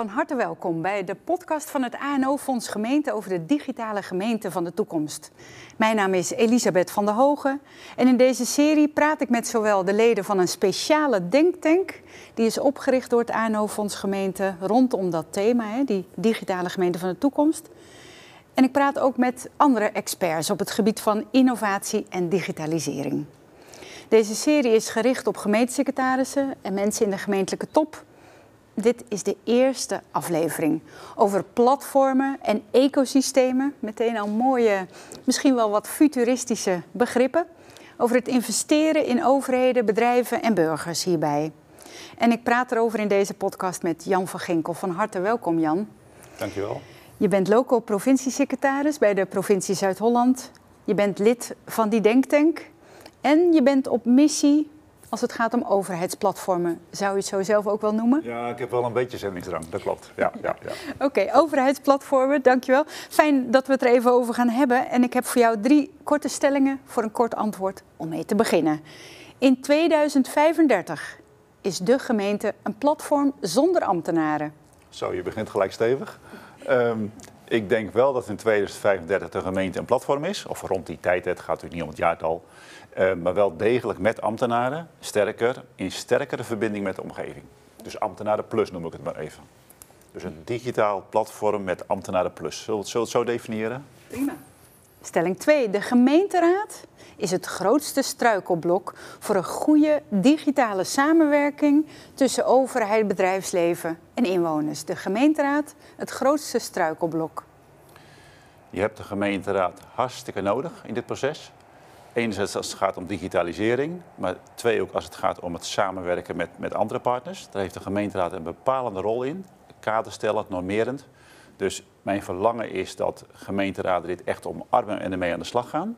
van harte welkom bij de podcast van het ANO-fonds Gemeente over de digitale gemeente van de toekomst. Mijn naam is Elisabeth van der Hogen en in deze serie praat ik met zowel de leden van een speciale denktank, die is opgericht door het ANO-fonds Gemeente rondom dat thema, hè, die digitale gemeente van de toekomst. En ik praat ook met andere experts op het gebied van innovatie en digitalisering. Deze serie is gericht op gemeentesecretarissen en mensen in de gemeentelijke top dit is de eerste aflevering over platformen en ecosystemen. Meteen al mooie, misschien wel wat futuristische begrippen. Over het investeren in overheden, bedrijven en burgers hierbij. En ik praat erover in deze podcast met Jan van Ginkel. Van harte welkom, Jan. Dankjewel. Je bent local provinciesecretaris bij de provincie Zuid-Holland. Je bent lid van die denktank. En je bent op missie als het gaat om overheidsplatformen. Zou je het zo zelf ook wel noemen? Ja, ik heb wel een beetje zendingsdrang, dat klopt. Ja, ja, ja. Oké, overheidsplatformen, dankjewel. Fijn dat we het er even over gaan hebben. En ik heb voor jou drie korte stellingen voor een kort antwoord om mee te beginnen. In 2035 is de gemeente een platform zonder ambtenaren. Zo, je begint gelijk stevig. Ehm, ik denk wel dat in 2035 de gemeente een platform is. Of rond die tijd, het gaat natuurlijk niet om het jaartal. Uh, maar wel degelijk met ambtenaren, sterker, in sterkere verbinding met de omgeving. Dus ambtenaren plus noem ik het maar even. Dus een digitaal platform met ambtenaren plus. Zullen we het, zo definiëren? Prima. Stelling 2. De gemeenteraad is het grootste struikelblok voor een goede digitale samenwerking tussen overheid, bedrijfsleven en inwoners. De gemeenteraad, het grootste struikelblok. Je hebt de gemeenteraad hartstikke nodig in dit proces. Enerzijds als het gaat om digitalisering, maar twee ook als het gaat om het samenwerken met, met andere partners. Daar heeft de gemeenteraad een bepalende rol in, kaderstellend, normerend. Dus mijn verlangen is dat gemeenteraden dit echt omarmen en ermee aan de slag gaan.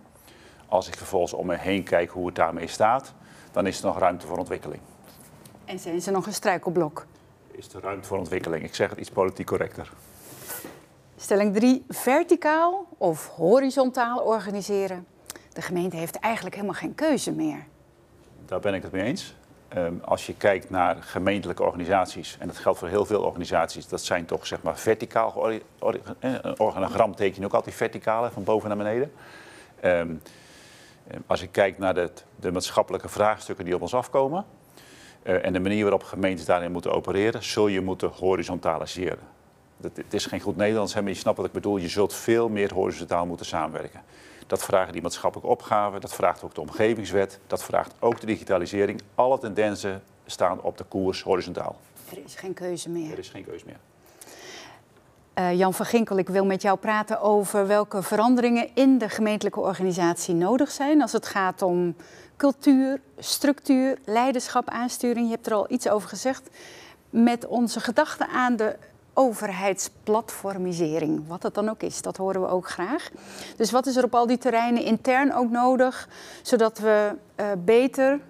Als ik vervolgens om me heen kijk hoe het daarmee staat, dan is er nog ruimte voor ontwikkeling. En zijn ze nog een struikelblok? Is er ruimte voor ontwikkeling? Ik zeg het iets politiek correcter. Stelling 3. Verticaal of horizontaal organiseren de gemeente heeft eigenlijk helemaal geen keuze meer. Daar ben ik het mee eens. Ehm, als je kijkt naar gemeentelijke organisaties, en dat geldt voor heel veel organisaties, dat zijn toch zeg maar verticaal, eh, een organogram teken je ook altijd verticaal, van boven naar beneden. Ehm, ehm, als ik kijk naar de, de, maatschappelijke vraagstukken die op ons afkomen uh, en de manier waarop gemeentes daarin moeten opereren, zul je moeten horizontaliseren. het is geen goed Nederlands, maar je snapt wat ik bedoel. Je zult veel meer horizontaal moeten samenwerken. Dat vragen die maatschappelijke opgaven, dat vraagt ook de omgevingswet, dat vraagt ook de digitalisering. Alle tendensen staan op de koers horizontaal. Er is geen keuze meer. Er is geen keuze meer. Uh, Jan van Ginkel, ik wil met jou praten over welke veranderingen in de gemeentelijke organisatie nodig zijn als het gaat om cultuur, structuur, leiderschap, aansturing. Je hebt er al iets over gezegd. Met onze gedachten aan de overheidsplatformisering, wat dat dan ook is, dat horen we ook graag. Dus wat is er op al die terreinen intern ook nodig, zodat we uh, beter,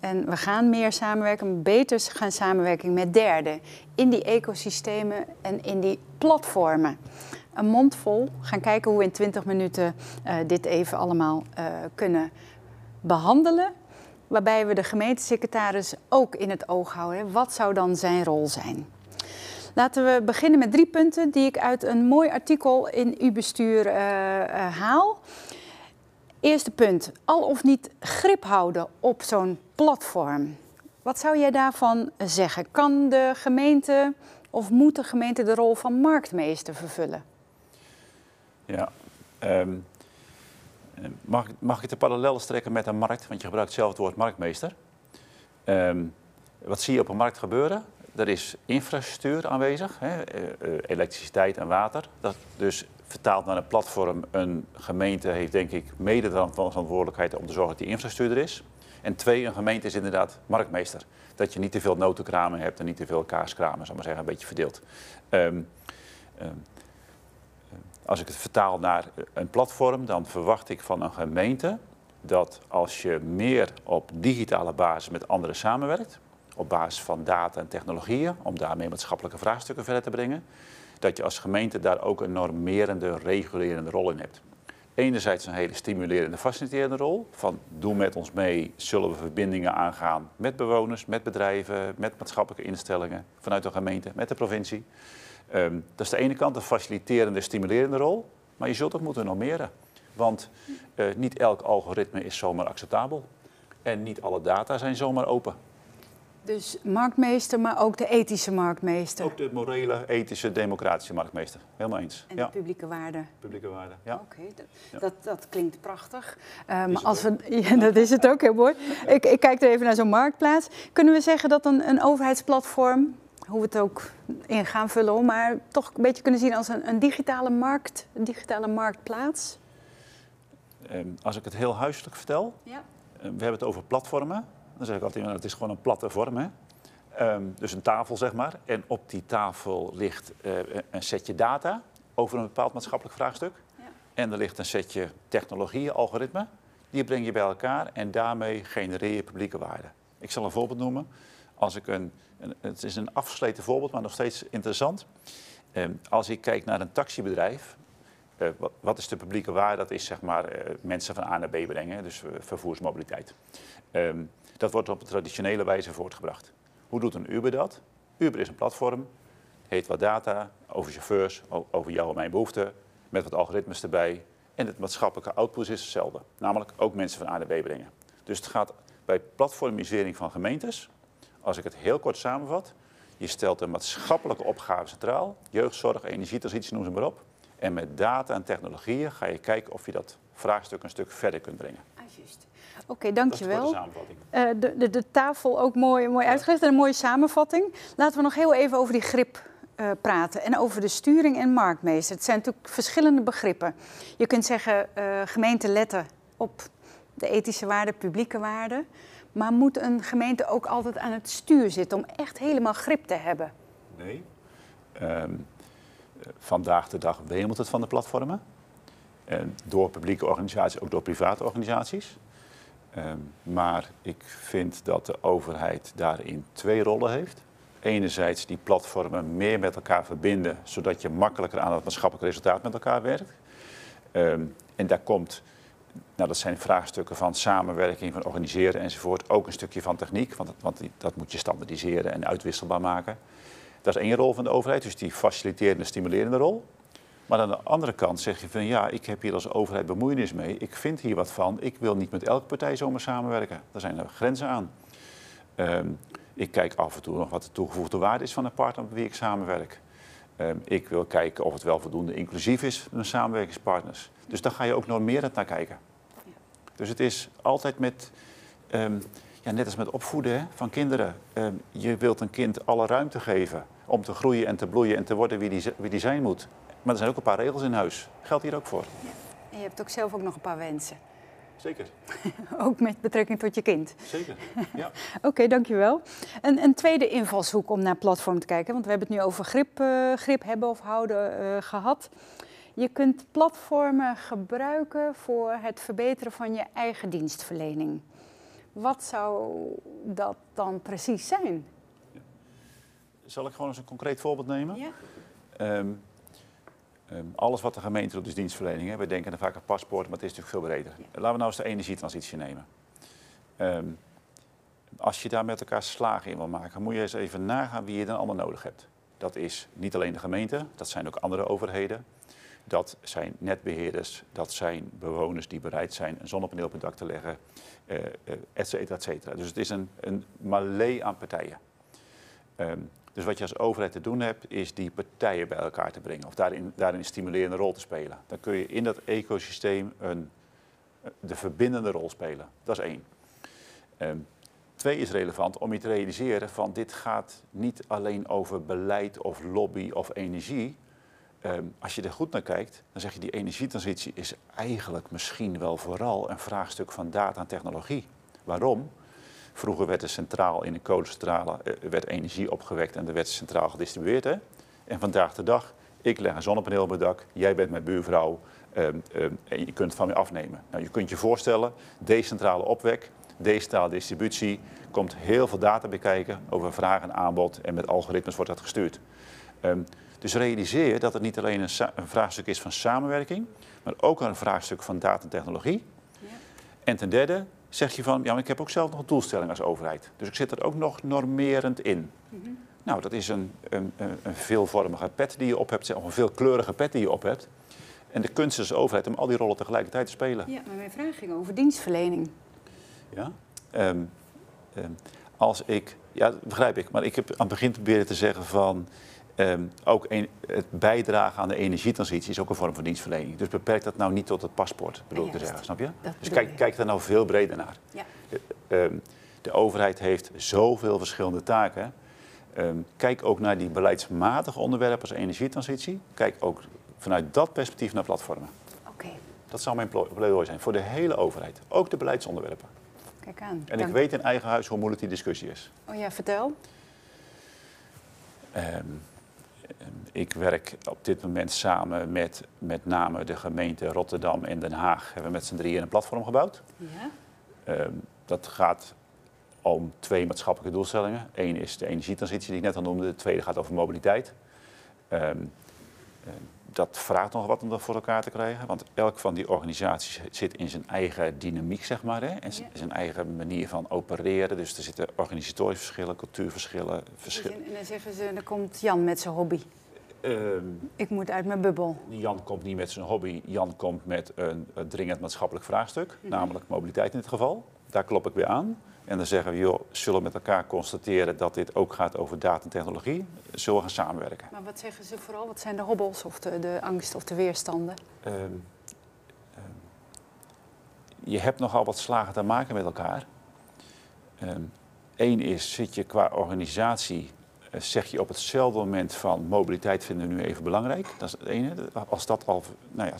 en we gaan meer samenwerken, beter gaan samenwerken met derden in die ecosystemen en in die platformen. Een mond vol, gaan kijken hoe we in 20 minuten uh, dit even allemaal uh, kunnen behandelen. Waarbij we de gemeentesecretaris ook in het oog houden. Wat zou dan zijn rol zijn? Laten we beginnen met drie punten die ik uit een mooi artikel in uw bestuur uh, uh, haal. Eerste punt, al of niet grip houden op zo'n platform. Wat zou jij daarvan zeggen? Kan de gemeente of moet de gemeente de rol van marktmeester vervullen? Ja, um, mag, mag ik de parallel strekken met een markt? Want je gebruikt zelf het woord marktmeester. Um, wat zie je op een markt gebeuren? Er is infrastructuur aanwezig, hè, eh, eh, elektriciteit en water. Dat dus vertaald naar een platform, een gemeente heeft denk ik mede de verantwoordelijkheid om te zorgen dat die infrastructuur er is. En twee, een gemeente is inderdaad marktmeester. Dat je niet te veel notenkramen hebt en niet te veel kaaskramen, zal maar zeggen, een beetje verdeeld. Um, um, als ik het vertaal naar een platform, dan verwacht ik van een gemeente dat als je meer op digitale basis met anderen samenwerkt, op basis van data en technologieën, om daarmee maatschappelijke vraagstukken verder te brengen, dat je als gemeente daar ook een normerende, regulerende rol in hebt. enerzijds een hele stimulerende, faciliterende rol. Van doe met ons mee, zullen we verbindingen aangaan met bewoners, met bedrijven, met maatschappelijke instellingen, vanuit de gemeente, met de provincie. Ehm, dat is de ene kant een faciliterende, stimulerende rol. Maar je zult ook moeten normeren. Want uh, niet elk algoritme is zomaar acceptabel. En niet alle data zijn zomaar open. Dus marktmeester, maar ook de ethische marktmeester. Ook de morele, ethische, democratische marktmeester. Helemaal eens. En de publieke waarde. Publieke waarde, ja. Oké, dat, dat, dat, klinkt prachtig. Um, als we, ja, dat is het ook heel mooi. Ik, ik kijk er even naar zo'n marktplaats. Kunnen we zeggen dat een, een overheidsplatform, hoe we het ook in gaan vullen, maar toch een beetje kunnen zien als een, een digitale markt, een digitale marktplaats? Um, als ik het heel huiselijk vertel, ja. Uh, we hebben het over platformen. Dan zeg ik altijd, het is gewoon een platte vorm. Hè? Um, dus een tafel, zeg maar. En op die tafel ligt uh, een setje data over een bepaald maatschappelijk vraagstuk. Ja. En er ligt een setje technologieën, algoritmen. Die breng je bij elkaar en daarmee genereer je publieke waarde. Ik zal een voorbeeld noemen. Als ik een, een het is een afgesleten voorbeeld, maar nog steeds interessant. Um, als ik kijk naar een taxibedrijf, uh, wat, wat, is de publieke waarde? Dat is zeg maar uh, mensen van A naar B brengen, dus vervoersmobiliteit. Um, dat wordt op traditionele wijze voortgebracht. Hoe doet een Uber dat? Uber is een platform, heet wat data over chauffeurs, over jou en mijn behoeften, met wat algoritmes erbij. En het maatschappelijke output is hetzelfde, namelijk ook mensen van A naar B brengen. Dus het gaat bij platformisering van gemeentes, als ik het heel kort samenvat, je stelt een maatschappelijke opgave centraal, jeugdzorg, energietransitie, noem ze maar op. En met data en technologieën ga je kijken of je dat vraagstuk een stuk verder kunt brengen. Oké, okay, dankjewel. Dat is uh, de, de, de, tafel ook mooi, mooi uitgelegd en een mooie samenvatting. Laten we nog heel even over die grip uh, praten en over de sturing en marktmeester. Het zijn natuurlijk verschillende begrippen. Je kunt zeggen, uh, gemeenten letten op de ethische waarden, publieke waarden. Maar moet een gemeente ook altijd aan het stuur zitten om echt helemaal grip te hebben? Nee. Um, vandaag de dag wemelt het van de platformen. En door publieke organisaties, ook door private organisaties. Um, maar ik vind dat de overheid daarin twee rollen heeft. Enerzijds die platformen meer met elkaar verbinden, zodat je makkelijker aan het maatschappelijk resultaat met elkaar werkt. Um, en daar komt, nou dat zijn vraagstukken van samenwerking, van organiseren enzovoort, ook een stukje van techniek, want, want dat moet je standaardiseren en uitwisselbaar maken. Dat is één rol van de overheid, dus die faciliterende, stimulerende rol. Maar aan de andere kant zeg je van ja, ik heb hier als overheid bemoeienis mee. Ik vind hier wat van. Ik wil niet met elke partij zomaar samenwerken. Daar zijn er grenzen aan. Um, ik kijk af en toe nog wat de toegevoegde waarde is van een partner met wie ik samenwerk. Um, ik wil kijken of het wel voldoende inclusief is met mijn samenwerkingspartners. Dus daar ga je ook normerend naar kijken. Dus het is altijd met, um, ja, net als met opvoeden van kinderen. je wilt een kind alle ruimte geven om te groeien en te bloeien en te worden wie die, wie die zijn moet. Maar er zijn ook een paar regels in huis. Geldt hier ook voor. Ja. En je hebt ook zelf ook nog een paar wensen. Zeker. ook met betrekking tot je kind. Zeker, ja. Oké, okay, dankjewel. Een, een tweede invalshoek om naar platform te kijken, want we hebben het nu over grip, uh, grip hebben of houden uh, gehad. Je kunt platformen gebruiken voor het verbeteren van je eigen dienstverlening. Wat zou dat dan precies zijn? Ja. Zal ik gewoon eens een concreet voorbeeld nemen? Ja. Um, Um, alles wat de gemeente doet is dienstverlening. Hè. We denken dan vaak aan paspoort, maar het is natuurlijk veel breder. Ja. Laten we nou eens de energietransitie nemen. Um, als je daar met elkaar slagen in wil maken, moet je eens even nagaan wie je dan allemaal nodig hebt. Dat is niet alleen de gemeente, dat zijn ook andere overheden. Dat zijn netbeheerders, dat zijn bewoners die bereid zijn een zonnepaneel op het dak te leggen, uh, uh, et cetera, et cetera. Dus het is een, een aan partijen. Um, dus wat je als overheid te doen hebt, is die partijen bij elkaar te brengen. Of daarin, daarin een stimulerende rol te spelen. Dan kun je in dat ecosysteem een, de verbindende rol spelen. Dat is één. Um, twee is relevant om je te realiseren van dit gaat niet alleen over beleid of lobby of energie. Um, als je er goed naar kijkt, dan zeg je die energietransitie is eigenlijk misschien wel vooral een vraagstuk van data en technologie. Waarom? Vroeger werd er centraal in een kolencentrale eh, werd energie opgewekt en er werd centraal gedistribueerd. Hè? En vandaag de dag, ik leg een zonnepaneel op het dak, jij bent mijn buurvrouw um, um, en je kunt het van mij afnemen. Nou, je kunt je voorstellen, decentrale opwek, decentrale distributie, komt heel veel data bekijken over vraag en aanbod en met algoritmes wordt dat gestuurd. Um, Dus realiseer dat het niet alleen een, een, vraagstuk is van samenwerking, maar ook een vraagstuk van data en technologie. Ja. En ten derde zeg je van, ja, maar ik heb ook zelf nog een doelstelling als overheid. Dus ik zit er ook nog normerend in. Mhm. Nou, dat is een, een, een veelvormige pet die je op hebt, of een veelkleurige pet die je op hebt. En de kunst is de overheid om al die rollen tegelijkertijd te spelen. Ja, maar mijn vraag ging over dienstverlening. Ja, ehm, ehm, als ik, ja, dat begrijp ik, maar ik heb aan het begin proberen te zeggen van. Ehm, ook een, het bijdragen aan de energietransitie is ook een vorm van dienstverlening. Dus beperk dat nou niet tot het paspoort, bedoel ik te zeggen, snap je? Dus kijk, kijk daar nou veel breder naar. Ja. De, de overheid heeft zoveel verschillende taken. kijk ook naar die beleidsmatige onderwerpen als energietransitie. Kijk ook vanuit dat perspectief naar platformen. Oké. Dat zou mijn pleidooi zijn voor de hele overheid, ook de beleidsonderwerpen. Kijk aan. En ik weet in eigen huis hoe moeilijk die discussie is. Oh ja, vertel. Ehm, ik werk op dit moment samen met met name de gemeente Rotterdam en Den Haag. Hebben we met z'n drieën een platform gebouwd. Ja. Ehm, dat gaat om twee maatschappelijke doelstellingen. Eén is de energietransitie die ik net al noemde. De tweede gaat over mobiliteit. Um, dat vraagt nog wat om dat voor elkaar te krijgen. Want elk van die organisaties zit in zijn eigen dynamiek, zeg maar. Hè? En zijn eigen manier van opereren. Dus er zitten organisatorische verschillen, cultuurverschillen. Verschillen. En dan zeggen ze, dan komt Jan met zijn hobby. Ehm, ik moet uit mijn bubbel. Jan komt niet met zijn hobby. Jan komt met een, dringend maatschappelijk vraagstuk. Mhm. Namelijk mobiliteit in dit geval. Daar klop ik weer aan. En dan zeggen we, joh, zullen we met elkaar constateren dat dit ook gaat over data en technologie? Zullen we gaan samenwerken? Maar wat zeggen ze vooral? Wat zijn de hobbels of de, de angst of de weerstanden? Um, um, je hebt nogal wat slagen te maken met elkaar. Eén ehm, is, zit je qua organisatie, uh, zeg je op hetzelfde moment van mobiliteit vinden we nu even belangrijk. Dat is het ene. Als dat al, nou ja,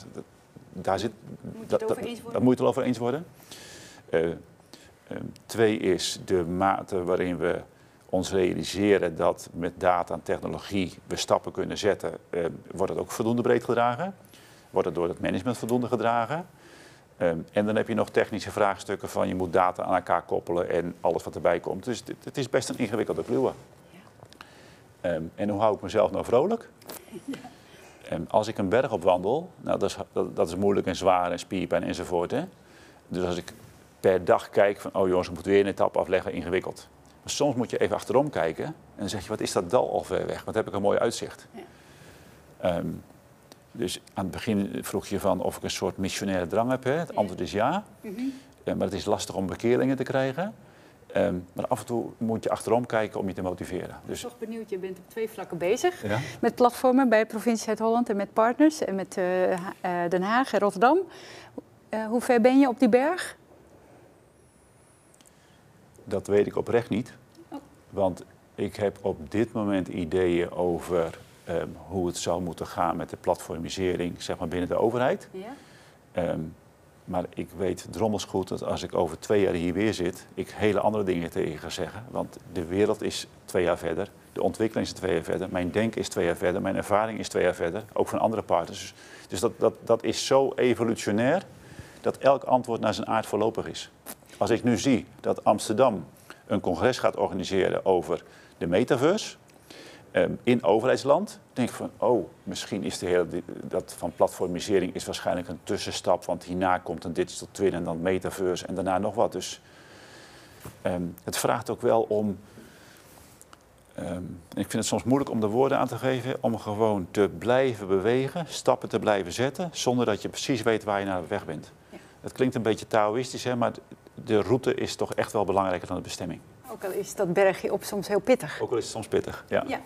daar zit, moet dat, dat, dat, moet je het over eens worden. Uh, twee is de mate waarin we ons realiseren dat met data en technologie we stappen kunnen zetten, ehm, wordt het ook voldoende breed gedragen. Wordt het door het management voldoende gedragen. Ehm, en dan heb je nog technische vraagstukken van je moet data aan elkaar koppelen en alles wat erbij komt. Dus het is best een ingewikkelde kluwe. Ja. en hoe hou ik mezelf nou vrolijk? Ja. als ik een berg opwandel, nou, dat, is, dat, dat is moeilijk en zwaar en spierpijn enzovoort. Hè? Dus als ik per dag kijken van, oh jongens, we moeten weer een etappe afleggen, ingewikkeld. Maar soms moet je even achterom kijken en dan zeg je, wat is dat dal al ver weg? Wat heb ik een mooi uitzicht. Ja. Ehm, dus aan het begin vroeg je van of ik een soort missionaire drang heb. Hè? Het antwoord is ja. Mm maar het is lastig om bekeerlingen te krijgen. Ehm, maar af en toe moet je achterom kijken om je te motiveren. Dus... Ik ben toch benieuwd, je bent op twee vlakken bezig. Met platformen bij provincie Zuid-Holland en met partners. En met uh, Den Haag en Rotterdam. Uh, hoe ver ben je op die berg? Dat weet ik oprecht niet. Oh. Want ik heb op dit moment ideeën over um, hoe het zou moeten gaan met de platformisering zeg maar, binnen de overheid. Ja. Um, maar ik weet drommels goed dat als ik over twee jaar hier weer zit, ik hele andere dingen tegen ga zeggen. Want de wereld is twee jaar verder, de ontwikkeling is twee jaar verder, mijn denken is twee jaar verder, mijn ervaring is twee jaar verder, ook van andere partners. Dus dat, dat, dat is zo evolutionair dat elk antwoord naar zijn aard voorlopig is. Als ik nu zie dat Amsterdam een congres gaat organiseren over de metaverse ehm, in overheidsland, denk ik van, oh, misschien is de hele, dat van platformisering is waarschijnlijk een tussenstap, want hierna komt een digital twin en dan metaverse en daarna nog wat. Dus ehm, het vraagt ook wel om, ehm, ik vind het soms moeilijk om de woorden aan te geven, om gewoon te blijven bewegen, stappen te blijven zetten, zonder dat je precies weet waar je naar weg bent. Het klinkt een beetje Taoïstisch, hè, maar de route is toch echt wel belangrijker dan de bestemming. Ook al is dat bergje op soms heel pittig. Ook al is het soms pittig, ja. ja.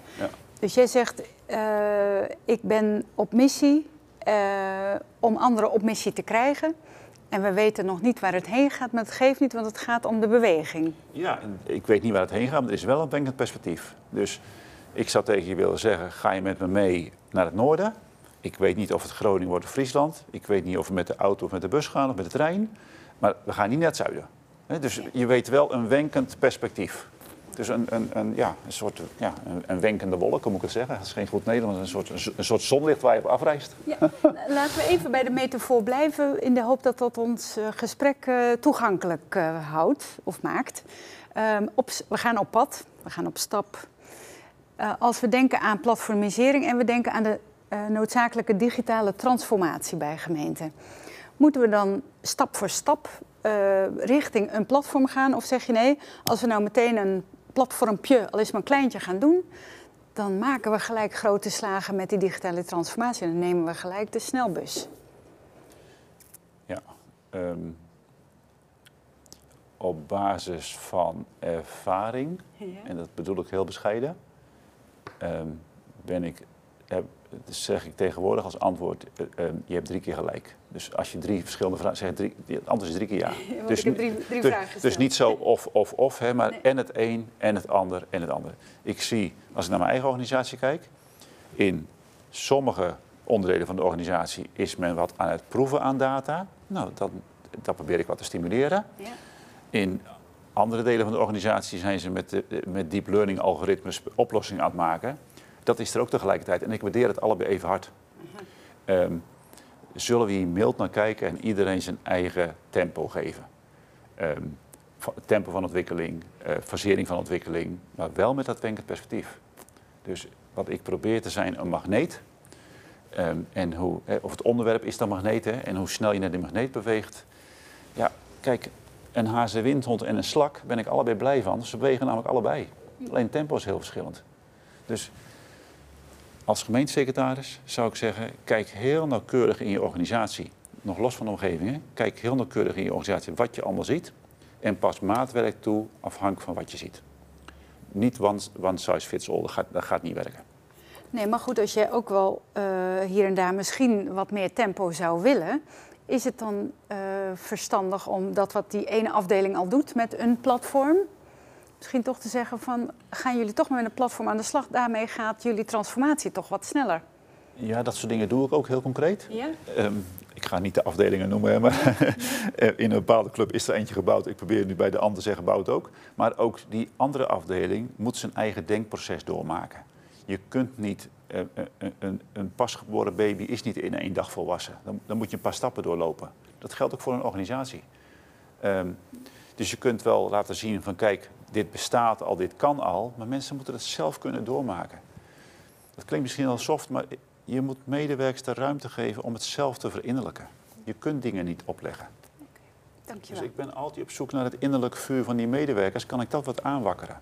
Dus jij zegt, uh, ik ben op missie uh, om anderen op missie te krijgen. En we weten nog niet waar het heen gaat, maar het geeft niet, want het gaat om de beweging. Ja, ik weet niet waar het heen gaat, maar er is wel een denkend perspectief. Dus ik zou tegen je willen zeggen, ga je met me mee naar het noorden? Ik weet niet of het Groningen wordt of Friesland. Ik weet niet of we met de auto of met de bus gaan of met de trein. Maar we gaan niet naar het zuiden. Dus je weet wel een wenkend perspectief. Dus een, een, een, ja, een soort ja, een, een wenkende wolk, moet ik het zeggen? Dat is geen goed Nederlands, een soort, een soort zonlicht waar je op afreist. Ja. Laten we even bij de metafoor blijven in de hoop dat dat ons eh, gesprek uh, toegankelijk uh, houdt of maakt. Op, we gaan op pad, we gaan op stap. als we denken aan platformisering en we denken aan de noodzakelijke digitale transformatie bij gemeenten, moeten we dan stap voor stap uh, richting een platform gaan? Of zeg je nee, als we nou meteen een platformpje, al is maar een kleintje, gaan doen, dan maken we gelijk grote slagen met die digitale transformatie en dan nemen we gelijk de snelbus. Ja, um, op basis van ervaring, ja. en dat bedoel ik heel bescheiden, um, ben ik, heb, zeg ik tegenwoordig als antwoord, uh, um, je hebt drie keer gelijk. Dus als je drie verschillende vragen zegt, drie, het antwoord is drie keer ja. ja dus, drie, drie dus, dus, niet zo of, of, of, hè, maar nee. en het een, en het ander, en het ander. Ik zie, als ik naar mijn eigen organisatie kijk, in sommige onderdelen van de organisatie is men wat aan het proeven aan data. Nou, dat, dat probeer ik wat te stimuleren. Ja. In andere delen van de organisatie zijn ze met, de, met deep learning algoritmes oplossingen aan het maken. Dat is er ook tegelijkertijd. En ik waardeer het allebei even hard. Um, zullen we hier mild naar kijken en iedereen zijn eigen tempo geven? Um, tempo van ontwikkeling, uh, fasering van ontwikkeling, maar wel met dat wenkend perspectief. Dus wat ik probeer te zijn, een magneet. Um, en hoe, of het onderwerp is dan magneet, en hoe snel je naar die magneet beweegt. Ja, kijk, een hazenwindhond en een slak ben ik allebei blij van. Ze bewegen namelijk allebei. Alleen tempo is heel verschillend. Dus als gemeentesecretaris zou ik zeggen, kijk heel nauwkeurig in je organisatie. Nog los van de omgeving, hè? kijk heel nauwkeurig in je organisatie wat je allemaal ziet. En pas maatwerk toe afhankelijk van wat je ziet. Niet one, one size fits all, dat gaat, niet werken. Nee, maar goed, als je ook wel uh, hier en daar misschien wat meer tempo zou willen, is het dan uh, verstandig om dat wat die ene afdeling al doet met een platform, misschien toch te zeggen van gaan jullie toch maar met een platform aan de slag, daarmee gaat jullie transformatie toch wat sneller? Ja, dat soort dingen doe ik ook heel concreet. Ja? Um, ik ga niet de afdelingen noemen, maar in een bepaalde club is er eentje gebouwd. Ik probeer nu bij de andere zeggen, bouwt ook. Maar ook die andere afdeling moet zijn eigen denkproces doormaken. Je kunt niet een, een, een, pasgeboren baby is niet in één dag volwassen. Dan, dan, moet je een paar stappen doorlopen. Dat geldt ook voor een organisatie. Um, dus je kunt wel laten zien van kijk, dit bestaat al, dit kan al, maar mensen moeten het zelf kunnen doormaken. Dat klinkt misschien al soft, maar je moet medewerkers de ruimte geven om het zelf te verinnerlijken. Je kunt dingen niet opleggen. Okay, dankjewel. Dus ik ben altijd op zoek naar het innerlijk vuur van die medewerkers. Kan ik dat wat aanwakkeren?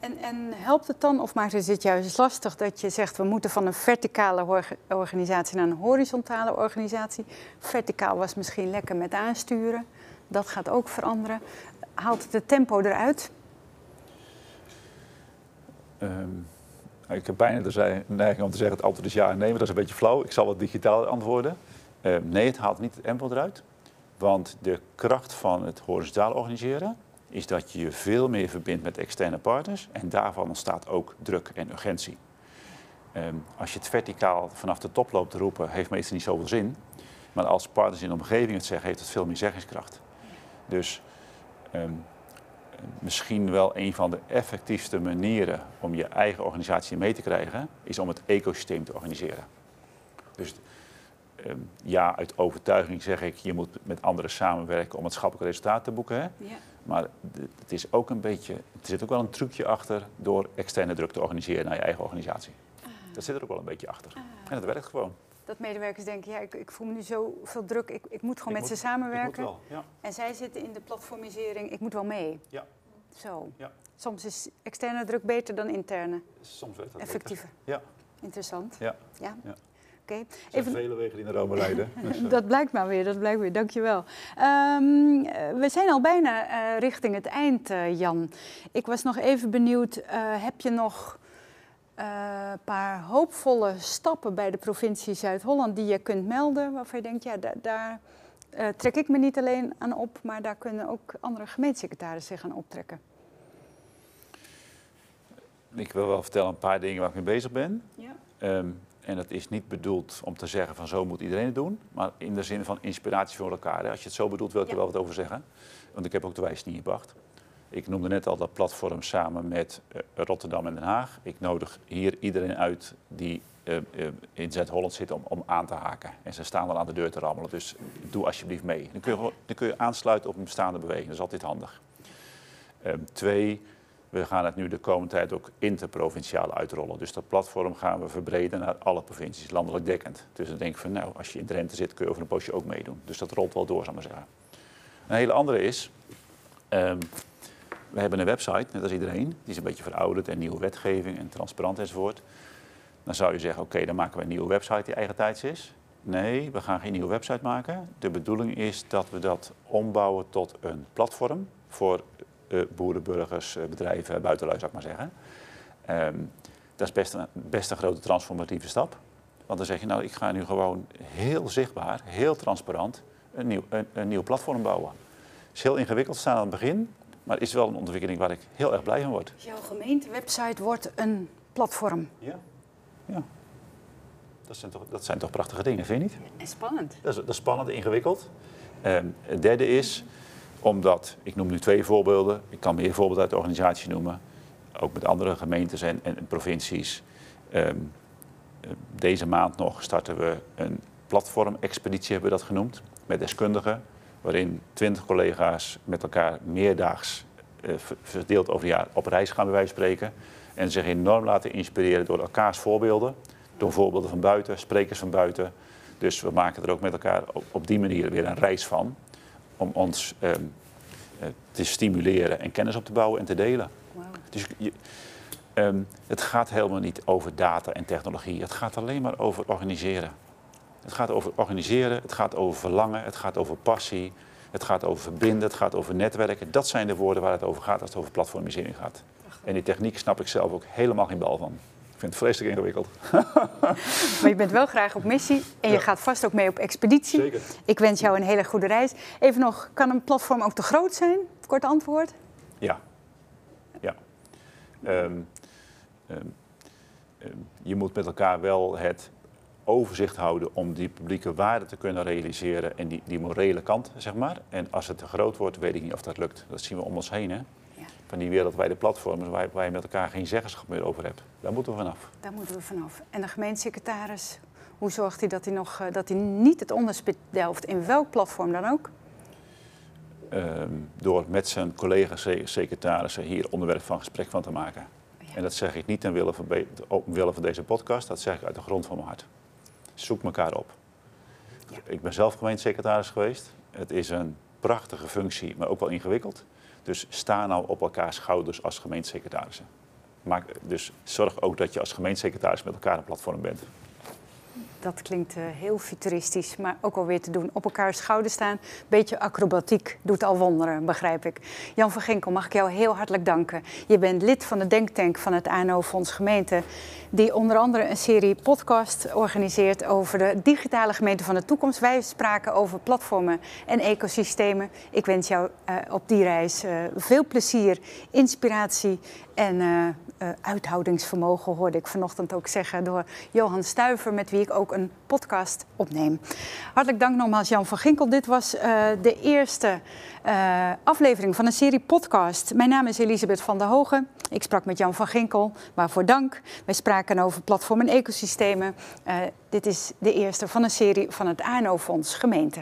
En, en, helpt het dan, of maakt het dit juist lastig dat je zegt we moeten van een verticale organisatie naar een horizontale organisatie? Verticaal was misschien lekker met aansturen, dat gaat ook veranderen. Haalt het het tempo eruit? Um, ik heb bijna de neiging om te zeggen het antwoord is ja en nee, maar dat is een beetje flauw. Ik zal wat digitaal antwoorden. Um, nee, het haalt niet het tempo eruit. Want de kracht van het horizontaal organiseren is dat je je veel meer verbindt met externe partners en daarvan ontstaat ook druk en urgentie. Um, als je het verticaal vanaf de top loopt te roepen, heeft meestal niet zoveel zin. Maar als partners in de omgeving het zeggen, heeft het veel meer zeggingskracht. Dus um, misschien wel een van de effectiefste manieren om je eigen organisatie mee te krijgen, is om het ecosysteem te organiseren. Dus um, ja, uit overtuiging zeg ik, je moet met anderen samenwerken om het schappelijk resultaat te boeken. Hè? Ja. Maar het is ook een beetje, er zit ook wel een trucje achter door externe druk te organiseren naar je eigen organisatie. Ah. Dat zit er ook wel een beetje achter. Ah. En dat werkt gewoon. Dat medewerkers denken, ja, ik, ik voel me nu zo veel druk, ik, ik moet gewoon met ze samenwerken. Wel, ja. En zij zitten in de platformisering, ik moet wel mee. Ja. Zo. Ja. Soms is externe druk beter dan interne. Soms werkt dat Effectiever. Ja. Interessant. Ja. ja. ja. Okay. Even... vele wegen die naar Rome leiden. Dus, dat blijkt maar weer, dat blijkt weer. Dankjewel. Um, we zijn al bijna uh, richting het eind, uh, Jan. Ik was nog even benieuwd, uh, heb je nog een paar hoopvolle stappen bij de provincie Zuid-Holland die je kunt melden, waarvan je denkt, ja, da daar trek ik me niet alleen aan op, maar daar kunnen ook andere gemeentesecretarissen zich aan optrekken? Ik wil wel vertellen een paar dingen waar ik mee bezig ben. Ja. Um, en dat is niet bedoeld om te zeggen van zo moet iedereen het doen, maar in de zin van inspiratie voor elkaar. Als je het zo bedoelt, wil ik er wel wat over zeggen. Want ik heb ook de wijs niet gebracht. Ik noemde net al dat platform samen met uh, Rotterdam en Den Haag. Ik nodig hier iedereen uit die uh, uh, in Zuid-Holland zit om, om aan te haken. En ze staan wel aan de deur te rammelen, dus doe alsjeblieft mee. Dan kun je, dan kun je aansluiten op een bestaande beweging, dat is altijd handig. Um, twee, we gaan het nu de komende tijd ook interprovinciaal uitrollen. Dus dat platform gaan we verbreden naar alle provincies, landelijk dekkend. Dus dan denk ik van, nou, als je in Drenthe zit, kun je over een poosje ook meedoen. Dus dat rolt wel door, zou ik maar zeggen. Een hele andere is, um, we hebben een website, net als iedereen. Die is een beetje verouderd en nieuwe wetgeving en transparant enzovoort. Dan zou je zeggen, oké, dan maken we een nieuwe website die eigen tijds is. Nee, we gaan geen nieuwe website maken. De bedoeling is dat we dat ombouwen tot een platform voor uh, boeren, burgers, uh, bedrijven, buitenlui, zou ik maar zeggen. Um, dat is best een, best een grote transformatieve stap. Want dan zeg je, nou, ik ga nu gewoon heel zichtbaar, heel transparant een nieuw, een, een nieuw platform bouwen. Het is heel ingewikkeld, staan aan het begin, maar het is wel een ontwikkeling waar ik heel erg blij van word. Jouw gemeentewebsite wordt een platform? Ja. ja. Dat zijn, toch, dat zijn toch prachtige dingen, vind je niet? En spannend. Dat is, dat is spannend, ingewikkeld. Um, het derde is, omdat, ik noem nu twee voorbeelden, ik kan meer voorbeelden uit de organisatie noemen, ook met andere gemeentes en, en provincies. Um, deze maand nog starten we een platformexpeditie, hebben we dat genoemd, met deskundigen, waarin twintig collega's met elkaar meerdaags uh, verdeeld over jaar op reis gaan, bij wijze van spreken. En zich enorm laten inspireren door elkaars voorbeelden, door voorbeelden van buiten, sprekers van buiten. Dus we maken er ook met elkaar op, op die manier weer een reis van om ons um, te stimuleren en kennis op te bouwen en te delen. Wow. Dus je, um, het gaat helemaal niet over data en technologie. Het gaat alleen maar over organiseren. Het gaat over organiseren, het gaat over verlangen, het gaat over passie, het gaat over verbinden, het gaat over netwerken. Dat zijn de woorden waar het over gaat als het over platformisering gaat. En die techniek snap ik zelf ook helemaal geen bal van. Ik vind het vreselijk ingewikkeld. Maar je bent wel graag op missie en je gaat vast ook mee op expeditie. Zeker. Ik wens jou een hele goede reis. Even nog, kan een platform ook te groot zijn? Kort antwoord. Ja. Ja. Um, um, um, je moet met elkaar wel het overzicht houden om die publieke waarde te kunnen realiseren en die, die morele kant, zeg maar. En als het te groot wordt, weet ik niet of dat lukt. Dat zien we om ons heen, hè van die wereldwijde platforms waar, waar je met elkaar geen zeggenschap meer over hebt. Daar moeten we vanaf. Daar moeten we vanaf. En de gemeentesecretaris, hoe zorgt hij dat hij, nog, eh, dat hij niet het onderspit delft, in welk platform dan ook? Um, door met zijn collega-secretarissen hier onderwerp van gesprek van te maken. Ja. En dat zeg ik niet ten wille van, wille van deze podcast, dat zeg ik uit de grond van mijn hart. Zoek elkaar op. Ja. Ik ben zelf gemeentesecretaris geweest. Het is een prachtige functie, maar ook wel ingewikkeld. Dus sta nou op elkaars schouders als gemeentesecretarissen. Maak, dus zorg ook dat je als gemeentesecretaris met elkaar een platform bent. Dat klinkt uh, heel futuristisch, maar ook alweer te doen. Op elkaars schouder staan, beetje acrobatiek, doet al wonderen, begrijp ik. Jan van Ginkel, mag ik jou heel hartelijk danken. Je bent lid van de denktank van het ANO-fonds Gemeente, die onder andere een serie podcast organiseert over de digitale gemeente van de toekomst. Wij spraken over platformen en ecosystemen. Ik wens jou uh, op die reis uh, veel plezier, inspiratie en uithoudingsvermogen hoorde ik vanochtend ook zeggen door Johan Stuiver, met wie ik ook een podcast opneem. Hartelijk dank nogmaals Jan van Ginkel. Dit was uh, de eerste uh, aflevering van een serie podcast. Mijn naam is Elisabeth van der Hogen. Ik sprak met Jan van Ginkel, waarvoor dank. Wij spraken over platform en ecosystemen. dit is de eerste van een serie van het ANO-fonds Gemeente.